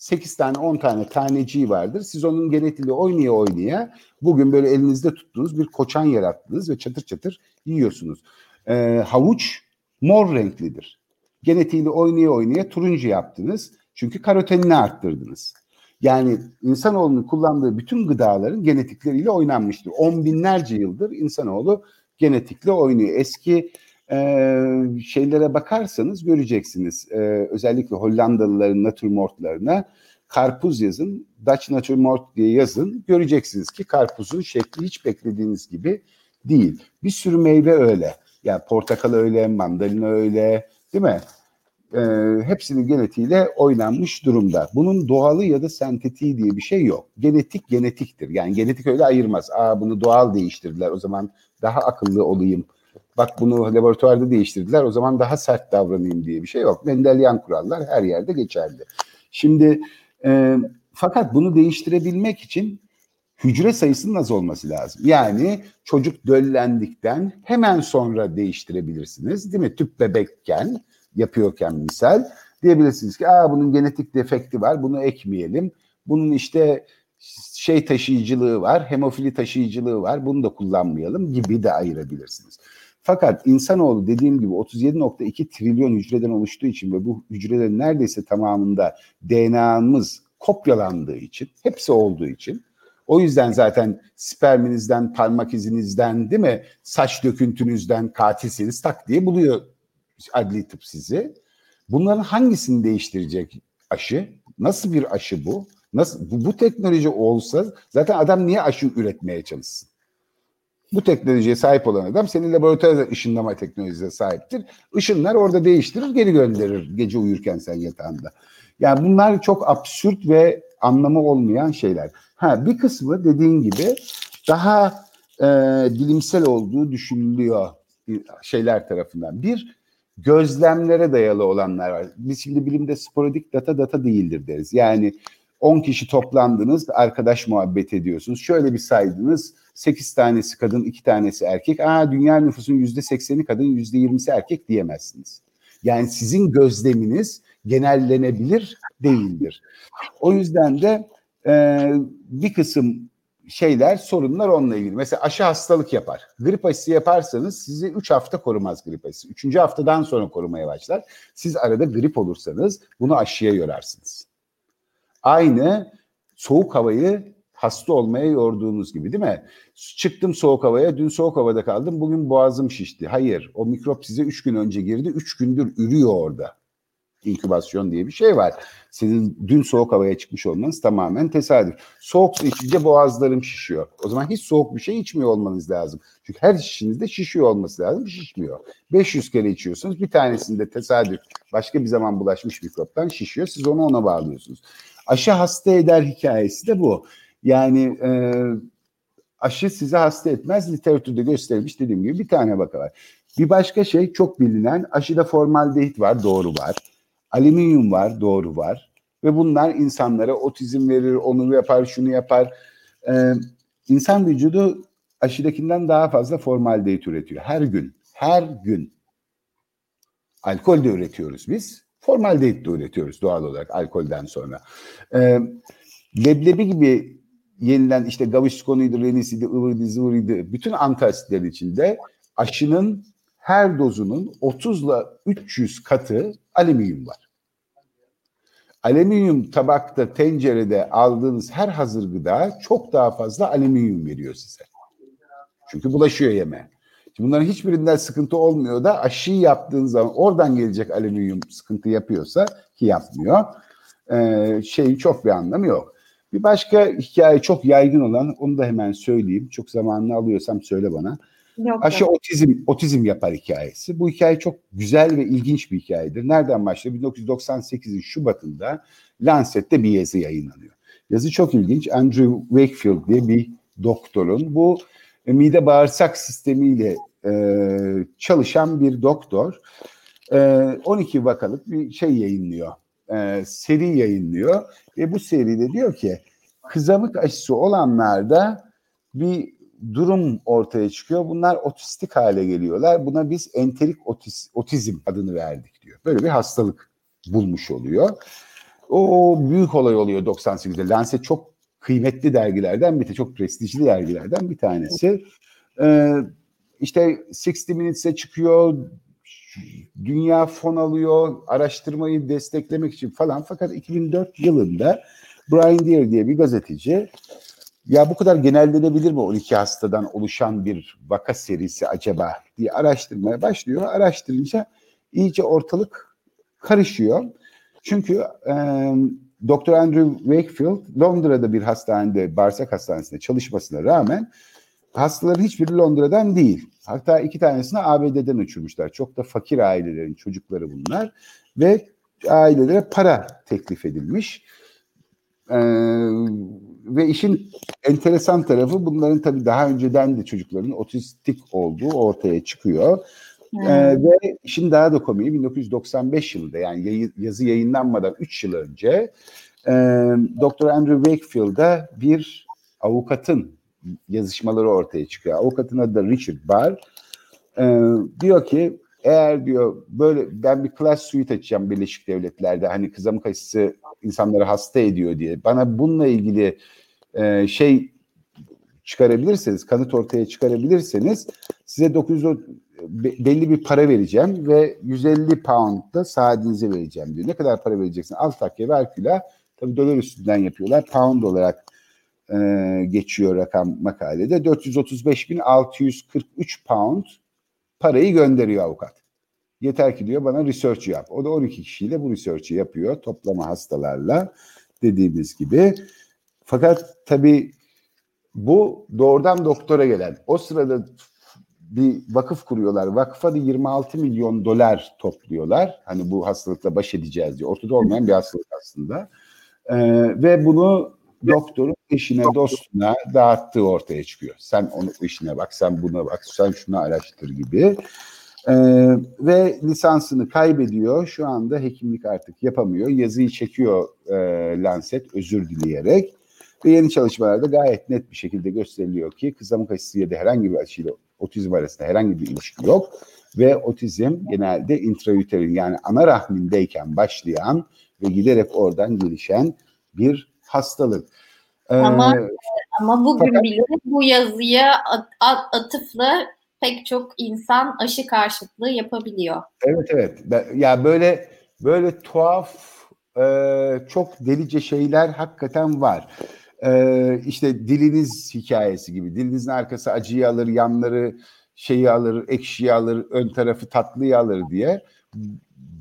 8 tane 10 tane taneciği vardır. Siz onun genetiğiyle oynaya oynaya bugün böyle elinizde tuttuğunuz bir koçan yarattınız ve çatır çatır yiyorsunuz. E, havuç mor renklidir. Genetiğiyle oynaya oynaya turuncu yaptınız. Çünkü karotenini arttırdınız. Yani insanoğlunun kullandığı bütün gıdaların genetikleriyle oynanmıştır. On binlerce yıldır insanoğlu genetikle oynuyor. Eski e, şeylere bakarsanız göreceksiniz. E, özellikle Hollandalıların natürmortlarına karpuz yazın, Dutch natürmort diye yazın. Göreceksiniz ki karpuzun şekli hiç beklediğiniz gibi değil. Bir sürü meyve öyle. Ya yani portakal öyle, mandalina öyle, değil mi? E, hepsinin genetiğiyle oynanmış durumda. Bunun doğalı ya da sentetiği diye bir şey yok. Genetik genetiktir. Yani genetik öyle ayırmaz. Aa bunu doğal değiştirdiler. O zaman daha akıllı olayım bak bunu laboratuvarda değiştirdiler o zaman daha sert davranayım diye bir şey yok. Mendelian kurallar her yerde geçerli. Şimdi e, fakat bunu değiştirebilmek için hücre sayısının az olması lazım. Yani çocuk döllendikten hemen sonra değiştirebilirsiniz değil mi? Tüp bebekken yapıyorken misal diyebilirsiniz ki Aa, bunun genetik defekti var bunu ekmeyelim. Bunun işte şey taşıyıcılığı var, hemofili taşıyıcılığı var bunu da kullanmayalım gibi de ayırabilirsiniz. Fakat insanoğlu dediğim gibi 37.2 trilyon hücreden oluştuğu için ve bu hücrelerin neredeyse tamamında DNA'mız kopyalandığı için, hepsi olduğu için o yüzden zaten sperminizden, parmak izinizden değil mi saç döküntünüzden katilsiniz tak diye buluyor adli tıp sizi. Bunların hangisini değiştirecek aşı? Nasıl bir aşı bu? Nasıl bu, bu teknoloji olsa zaten adam niye aşı üretmeye çalışsın? Bu teknolojiye sahip olan adam senin laboratuvar ışınlama teknolojisine sahiptir. Işınlar orada değiştirir, geri gönderir gece uyurken sen yatağında. Yani bunlar çok absürt ve anlamı olmayan şeyler. Ha bir kısmı dediğin gibi daha e, bilimsel olduğu düşünülüyor şeyler tarafından. Bir gözlemlere dayalı olanlar var. Biz şimdi bilimde sporadik data data değildir deriz. Yani 10 kişi toplandınız, arkadaş muhabbet ediyorsunuz. Şöyle bir saydınız, 8 tanesi kadın, 2 tanesi erkek. Aa dünya nüfusun %80'i kadın, %20'si erkek diyemezsiniz. Yani sizin gözleminiz genellenebilir değildir. O yüzden de e, bir kısım şeyler, sorunlar onunla ilgili. Mesela aşı hastalık yapar. Grip aşısı yaparsanız sizi 3 hafta korumaz grip aşısı. 3. haftadan sonra korumaya başlar. Siz arada grip olursanız bunu aşıya yorarsınız. Aynı soğuk havayı hasta olmaya yorduğunuz gibi değil mi? Çıktım soğuk havaya, dün soğuk havada kaldım, bugün boğazım şişti. Hayır, o mikrop size üç gün önce girdi, üç gündür ürüyor orada. İnkübasyon diye bir şey var. Sizin dün soğuk havaya çıkmış olmanız tamamen tesadüf. Soğuk su içince boğazlarım şişiyor. O zaman hiç soğuk bir şey içmiyor olmanız lazım. Çünkü her şişinizde şişiyor olması lazım, şişmiyor. 500 kere içiyorsunuz, bir tanesinde tesadüf başka bir zaman bulaşmış mikroptan şişiyor. Siz onu ona bağlıyorsunuz. Aşı hasta eder hikayesi de bu. Yani e, aşı size hasta etmez literatürde gösterilmiş dediğim gibi bir tane vaka var. Bir başka şey çok bilinen aşıda formaldehit var doğru var. Alüminyum var doğru var. Ve bunlar insanlara otizm verir, onu yapar, şunu yapar. Ee, insan vücudu aşıdakinden daha fazla formaldehit üretiyor. Her gün, her gün. Alkol de üretiyoruz biz. Formaldehit de üretiyoruz doğal olarak alkolden sonra. Ee, leblebi gibi yenilen işte Gaviscon'uydu, Renis'iydi, ıvırdı, zıvırıydı. Bütün antasitler içinde aşının her dozunun 30 ile 300 katı alüminyum var. Alüminyum tabakta, tencerede aldığınız her hazır gıda çok daha fazla alüminyum veriyor size. Çünkü bulaşıyor yeme. Şimdi bunların hiçbirinden sıkıntı olmuyor da aşıyı yaptığınız zaman oradan gelecek alüminyum sıkıntı yapıyorsa ki yapmıyor. Ee, şeyin çok bir anlamı yok. Bir başka hikaye çok yaygın olan onu da hemen söyleyeyim. Çok zamanını alıyorsam söyle bana. Yok, Aşı yok. otizm otizm yapar hikayesi. Bu hikaye çok güzel ve ilginç bir hikayedir. Nereden başlıyor? 1998'in Şubat'ında Lancet'te bir yazı yayınlanıyor. Yazı çok ilginç. Andrew Wakefield diye bir doktorun bu e, mide bağırsak sistemiyle e, çalışan bir doktor e, 12 vakalık bir şey yayınlıyor. E, seri yayınlıyor ve bu seride diyor ki kızamık aşısı olanlarda bir durum ortaya çıkıyor. Bunlar otistik hale geliyorlar. Buna biz enterik otiz, otizm adını verdik diyor. Böyle bir hastalık bulmuş oluyor. O büyük olay oluyor 98'de. Lancet çok kıymetli dergilerden bir çok prestijli dergilerden bir tanesi. Ee, işte 60 Minutes'e çıkıyor, dünya fon alıyor, araştırmayı desteklemek için falan. Fakat 2004 yılında Brian Deere diye bir gazeteci ya bu kadar genellenebilir mi 12 hastadan oluşan bir vaka serisi acaba diye araştırmaya başlıyor. Araştırınca iyice ortalık karışıyor. Çünkü e, Dr. Andrew Wakefield Londra'da bir hastanede, bağırsak hastanesinde çalışmasına rağmen hastaların hiçbiri Londra'dan değil. Hatta iki tanesini ABD'den uçurmuşlar. Çok da fakir ailelerin çocukları bunlar. Ve ailelere para teklif edilmiş. Ee, ve işin enteresan tarafı bunların tabii daha önceden de çocukların otistik olduğu ortaya çıkıyor. Hmm. Ee, ve işin daha da komiği 1995 yılında yani yazı yayınlanmadan 3 yıl önce e, Dr. Andrew Wakefield'a bir avukatın yazışmaları ortaya çıkıyor. Avukatın adı da Richard Barr. Ee, diyor ki eğer diyor böyle ben bir class suite açacağım Birleşik Devletler'de hani kızamık aşısı insanları hasta ediyor diye. Bana bununla ilgili e, şey çıkarabilirseniz, kanıt ortaya çıkarabilirseniz size 900 belli bir para vereceğim ve 150 pound da saadinize vereceğim diyor. Ne kadar para vereceksin? Al takya ver külah. Tabii dolar üstünden yapıyorlar. Pound olarak e, geçiyor rakam makalede. 435.643 pound parayı gönderiyor avukat. Yeter ki diyor bana research yap. O da 12 kişiyle bu research'ı yapıyor toplama hastalarla dediğimiz gibi. Fakat tabii bu doğrudan doktora gelen. O sırada bir vakıf kuruyorlar. Vakfa da 26 milyon dolar topluyorlar. Hani bu hastalıkla baş edeceğiz diye. Ortada olmayan bir hastalık aslında. Ee, ve bunu doktorun eşine, dostuna dağıttığı ortaya çıkıyor. Sen onun işine bak, sen buna bak, sen şunu araştır gibi. Ee, ve lisansını kaybediyor. Şu anda hekimlik artık yapamıyor. Yazıyı çekiyor e, Lancet özür dileyerek. Ve yeni çalışmalarda gayet net bir şekilde gösteriliyor ki kızamık aşısı ya da herhangi bir aşıyla otizm arasında herhangi bir ilişki yok. Ve otizm genelde intrauterin yani ana rahmindeyken başlayan ve giderek oradan gelişen bir hastalık. Ee, ama ama bugün fakat, bile bu yazıya at, at, atıfla pek çok insan aşı karşıtlığı yapabiliyor. Evet evet. Ya böyle böyle tuhaf e, çok delice şeyler hakikaten var. E, işte diliniz hikayesi gibi. Dilinizin arkası acıyı alır, yanları şeyi alır, ekşiyi alır, ön tarafı tatlıyı alır diye.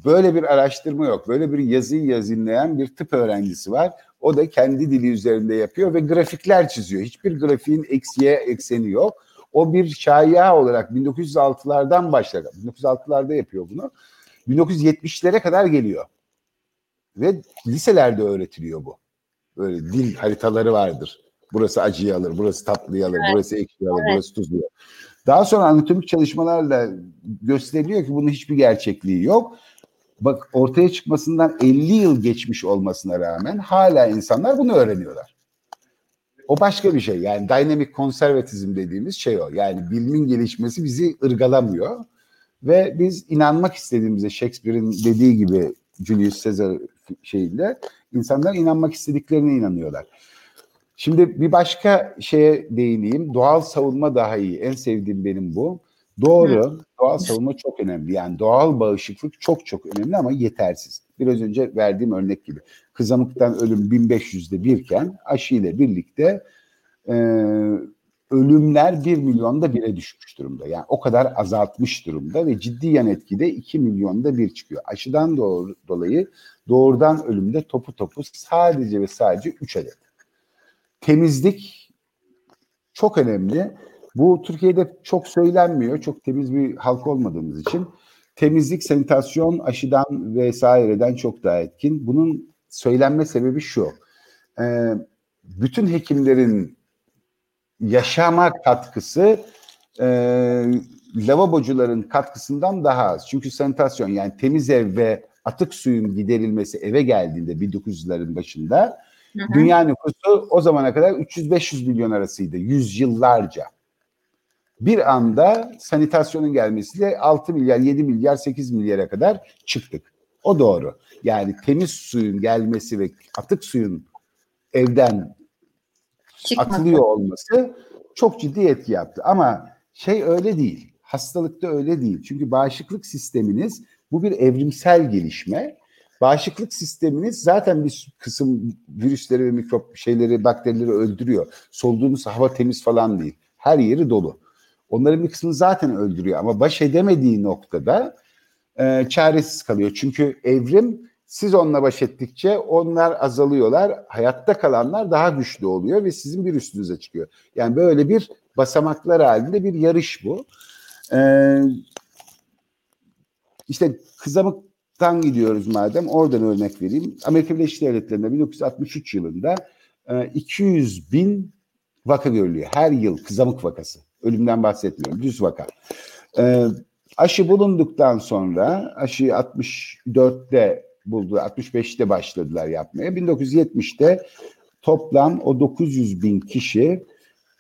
Böyle bir araştırma yok. Böyle bir yazıyı yazınlayan bir tıp öğrencisi var. O da kendi dili üzerinde yapıyor ve grafikler çiziyor. Hiçbir grafiğin eksiye ekseni yok. O bir şaya olarak 1906'lardan başladı. 1906'larda yapıyor bunu. 1970'lere kadar geliyor. Ve liselerde öğretiliyor bu. Böyle dil haritaları vardır. Burası acıyı alır, burası tatlıyı alır, evet. burası ekşiyi alır, evet. burası tuzlu. Daha sonra anatomik çalışmalarla gösteriliyor ki bunun hiçbir gerçekliği yok. Bak ortaya çıkmasından 50 yıl geçmiş olmasına rağmen hala insanlar bunu öğreniyorlar. O başka bir şey. Yani dynamic konservatizm dediğimiz şey o. Yani bilimin gelişmesi bizi ırgalamıyor. Ve biz inanmak istediğimizde Shakespeare'in dediği gibi Julius Caesar şeyinde insanlar inanmak istediklerine inanıyorlar. Şimdi bir başka şeye değineyim. Doğal savunma daha iyi. En sevdiğim benim bu. Doğru. Hı. Doğal savunma çok önemli. Yani doğal bağışıklık çok çok önemli ama yetersiz. Biraz önce verdiğim örnek gibi. Kızamıktan ölüm 1500'de birken aşı ile birlikte e, ölümler 1 milyonda bire düşmüş durumda. Yani o kadar azaltmış durumda ve ciddi yan etkide 2 milyonda bir çıkıyor. Aşıdan doğru, dolayı doğrudan ölümde topu topu sadece ve sadece 3 adet. Temizlik çok önemli. Bu Türkiye'de çok söylenmiyor. Çok temiz bir halk olmadığımız için. Temizlik, sanitasyon aşıdan vesaireden çok daha etkin. Bunun söylenme sebebi şu. Ee, bütün hekimlerin yaşama katkısı e, lavabocuların katkısından daha az. Çünkü sanitasyon yani temiz ev ve atık suyun giderilmesi eve geldiğinde 1900'lerin başında hı hı. dünya nüfusu o zamana kadar 300-500 milyon arasıydı yüzyıllarca. Bir anda sanitasyonun gelmesiyle 6 milyar, 7 milyar, 8 milyara kadar çıktık. O doğru. Yani temiz suyun gelmesi ve atık suyun evden Çıkmadı. atılıyor olması çok ciddi etki yaptı. Ama şey öyle değil. Hastalıkta öyle değil. Çünkü bağışıklık sisteminiz bu bir evrimsel gelişme. Bağışıklık sisteminiz zaten bir kısım virüsleri ve mikrop şeyleri, bakterileri öldürüyor. Soluduğunuz hava temiz falan değil. Her yeri dolu. Onların bir kısmını zaten öldürüyor ama baş edemediği noktada e, çaresiz kalıyor. Çünkü evrim siz onunla baş ettikçe onlar azalıyorlar. Hayatta kalanlar daha güçlü oluyor ve sizin bir üstünüze çıkıyor. Yani böyle bir basamaklar halinde bir yarış bu. Ee, işte kızamıktan gidiyoruz madem oradan örnek vereyim. Amerika Birleşik Devletleri'nde 1963 yılında 200 e, bin vaka görülüyor. Her yıl kızamık vakası. Ölümden bahsetmiyorum. Düz vaka. Ee, aşı bulunduktan sonra aşı 64'te buldu. 65'te başladılar yapmaya. 1970'te toplam o 900 bin kişi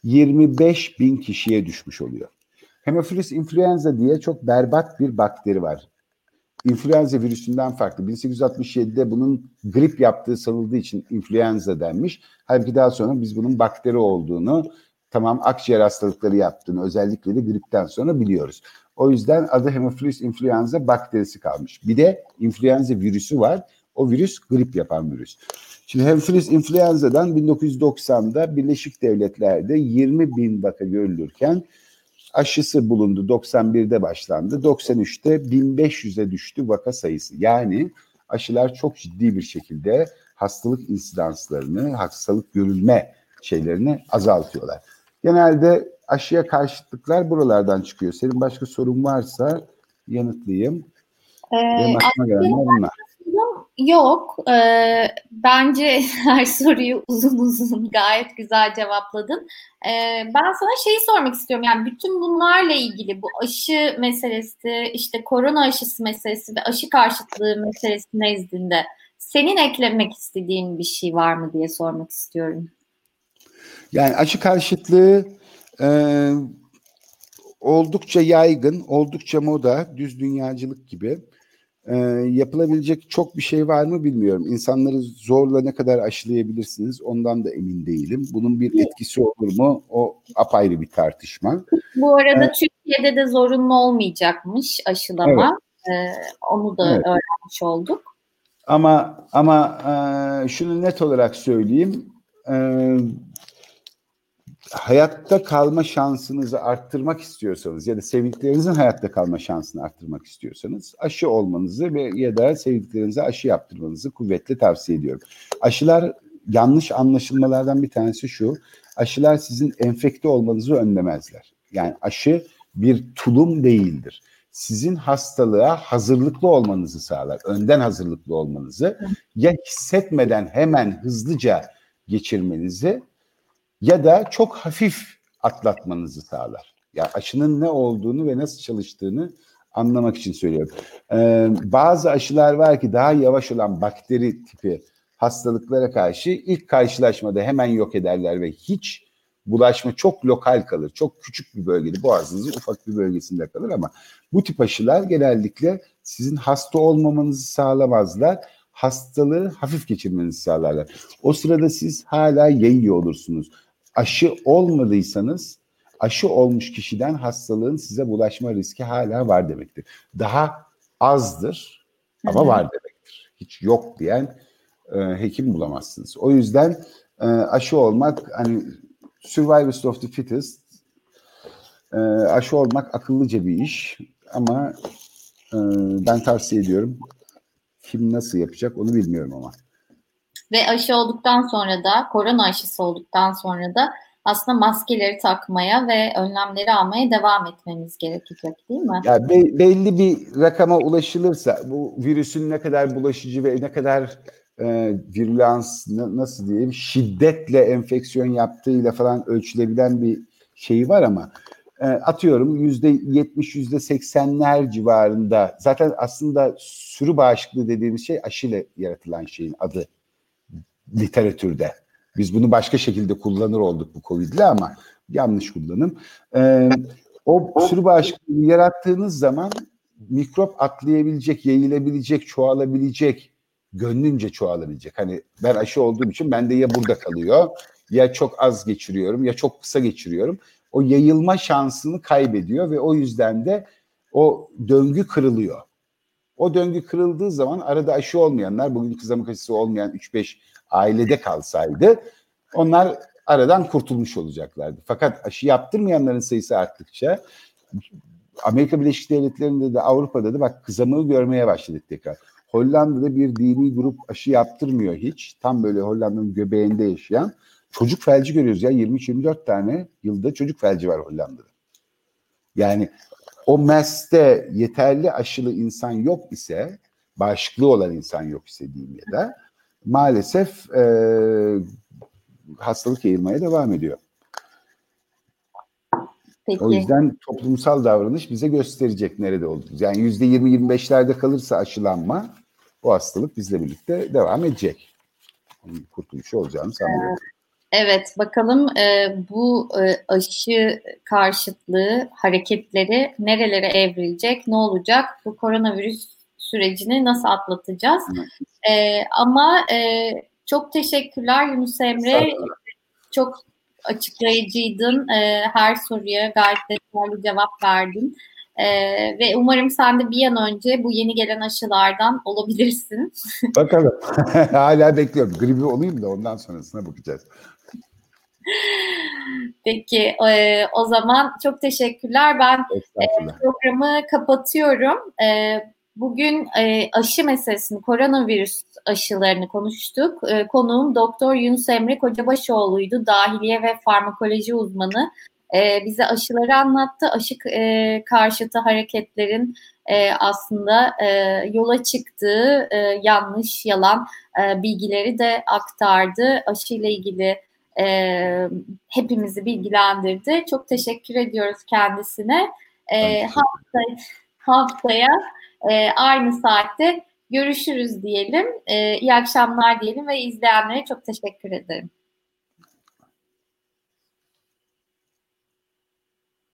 25 bin kişiye düşmüş oluyor. Hemophilus influenza diye çok berbat bir bakteri var. İnfluenza virüsünden farklı. 1867'de bunun grip yaptığı sanıldığı için influenza denmiş. Halbuki daha sonra biz bunun bakteri olduğunu, tamam akciğer hastalıkları yaptığını özellikle de gripten sonra biliyoruz. O yüzden adı Hemophilus influenza bakterisi kalmış. Bir de influenza virüsü var. O virüs grip yapan virüs. Şimdi Hemophilus influenza'dan 1990'da Birleşik Devletler'de 20 bin vaka görülürken aşısı bulundu. 91'de başlandı. 93'te 1500'e düştü vaka sayısı. Yani aşılar çok ciddi bir şekilde hastalık insidanslarını, hastalık görülme şeylerini azaltıyorlar. Genelde aşıya karşıtlıklar buralardan çıkıyor. Senin başka sorun varsa yanıtlayayım. Ee, Benim aklıma gelenler bunlar. Yok. Ee, bence *laughs* her soruyu uzun uzun gayet güzel cevapladın. Ee, ben sana şeyi sormak istiyorum. Yani bütün bunlarla ilgili bu aşı meselesi, işte korona aşısı meselesi ve aşı karşıtlığı meselesi nezdinde senin eklemek istediğin bir şey var mı diye sormak istiyorum. Yani aşı karşıtlığı e, oldukça yaygın, oldukça moda, düz dünyacılık gibi. E, yapılabilecek çok bir şey var mı bilmiyorum. İnsanları zorla ne kadar aşılayabilirsiniz ondan da emin değilim. Bunun bir etkisi olur mu? O apayrı bir tartışma. Bu arada ee, Türkiye'de de zorunlu olmayacakmış aşılama. Evet. Ee, onu da evet. öğrenmiş olduk. Ama ama e, şunu net olarak söyleyeyim. E, hayatta kalma şansınızı arttırmak istiyorsanız ya da sevdiklerinizin hayatta kalma şansını arttırmak istiyorsanız aşı olmanızı ve ya da sevdiklerinize aşı yaptırmanızı kuvvetle tavsiye ediyorum. Aşılar yanlış anlaşılmalardan bir tanesi şu. Aşılar sizin enfekte olmanızı önlemezler. Yani aşı bir tulum değildir. Sizin hastalığa hazırlıklı olmanızı sağlar. Önden hazırlıklı olmanızı ya hissetmeden hemen hızlıca geçirmenizi ya da çok hafif atlatmanızı sağlar. Ya yani aşının ne olduğunu ve nasıl çalıştığını anlamak için söylüyorum. Ee, bazı aşılar var ki daha yavaş olan bakteri tipi hastalıklara karşı ilk karşılaşmada hemen yok ederler ve hiç bulaşma çok lokal kalır. Çok küçük bir bölgede boğazınızın ufak bir bölgesinde kalır ama bu tip aşılar genellikle sizin hasta olmamanızı sağlamazlar. Hastalığı hafif geçirmenizi sağlarlar. O sırada siz hala yayıyor olursunuz aşı olmadıysanız aşı olmuş kişiden hastalığın size bulaşma riski hala var demektir. Daha azdır ama var demektir. Hiç yok diyen e, hekim bulamazsınız. O yüzden e, aşı olmak hani survival of the fittest e, aşı olmak akıllıca bir iş ama e, ben tavsiye ediyorum. Kim nasıl yapacak onu bilmiyorum ama. Ve aşı olduktan sonra da korona aşısı olduktan sonra da aslında maskeleri takmaya ve önlemleri almaya devam etmemiz gerekecek değil mi? Ya be, belli bir rakama ulaşılırsa bu virüsün ne kadar bulaşıcı ve ne kadar e, virülans nasıl diyeyim şiddetle enfeksiyon yaptığıyla falan ölçülebilen bir şeyi var ama e, atıyorum yüzde yetmiş, yüzde seksenler civarında zaten aslında sürü bağışıklığı dediğimiz şey aşıyla yaratılan şeyin adı literatürde. Biz bunu başka şekilde kullanır olduk bu Covid'le ama yanlış kullanım. Ee, o sürü bağışıklığı yarattığınız zaman mikrop atlayabilecek, yayılabilecek, çoğalabilecek, gönlünce çoğalabilecek. Hani ben aşı olduğum için bende ya burada kalıyor ya çok az geçiriyorum ya çok kısa geçiriyorum. O yayılma şansını kaybediyor ve o yüzden de o döngü kırılıyor. O döngü kırıldığı zaman arada aşı olmayanlar, bugün kızamık aşısı olmayan 3-5 ailede kalsaydı onlar aradan kurtulmuş olacaklardı. Fakat aşı yaptırmayanların sayısı arttıkça Amerika Birleşik Devletleri'nde de Avrupa'da da bak kızamığı görmeye başladık tekrar. Hollanda'da bir dini grup aşı yaptırmıyor hiç. Tam böyle Hollanda'nın göbeğinde yaşayan. Çocuk felci görüyoruz ya 23-24 tane yılda çocuk felci var Hollanda'da. Yani o MES'te yeterli aşılı insan yok ise, bağışıklığı olan insan yok ise diyeyim ya da maalesef e, hastalık yayılmaya devam ediyor. Peki. O yüzden toplumsal davranış bize gösterecek nerede olduğumuz. Yani yüzde yirmi yirmi beşlerde kalırsa aşılanma o hastalık bizle birlikte devam edecek. Kurtuluşu olacağını sanmıyorum. Evet, bakalım e, bu e, aşı karşıtlığı hareketleri nerelere evrilecek, ne olacak? Bu koronavirüs sürecini nasıl atlatacağız? E, ama e, çok teşekkürler Yunus Emre. Çok açıklayıcıydın. E, her soruya gayet detaylı cevap verdin. E, ve umarım sen de bir an önce bu yeni gelen aşılardan olabilirsin. *laughs* Bakalım. *laughs* Hala bekliyorum. Gribi olayım da ondan sonrasına bakacağız. Peki e, o zaman çok teşekkürler. Ben e, programı kapatıyorum. E, bugün e, aşı meselesini, koronavirüs aşılarını konuştuk. E, konuğum Doktor Yunus Emre Kocabaşoğlu'ydu. Dahiliye ve farmakoloji uzmanı. E, bize aşıları anlattı. Aşı e, karşıtı hareketlerin e, aslında e, yola çıktığı e, yanlış, yalan e, bilgileri de aktardı. Aşı ile ilgili e, hepimizi bilgilendirdi. Çok teşekkür ediyoruz kendisine. E, hafta, haftaya e, aynı saatte görüşürüz diyelim. E, iyi akşamlar diyelim ve izleyenlere çok teşekkür ederim.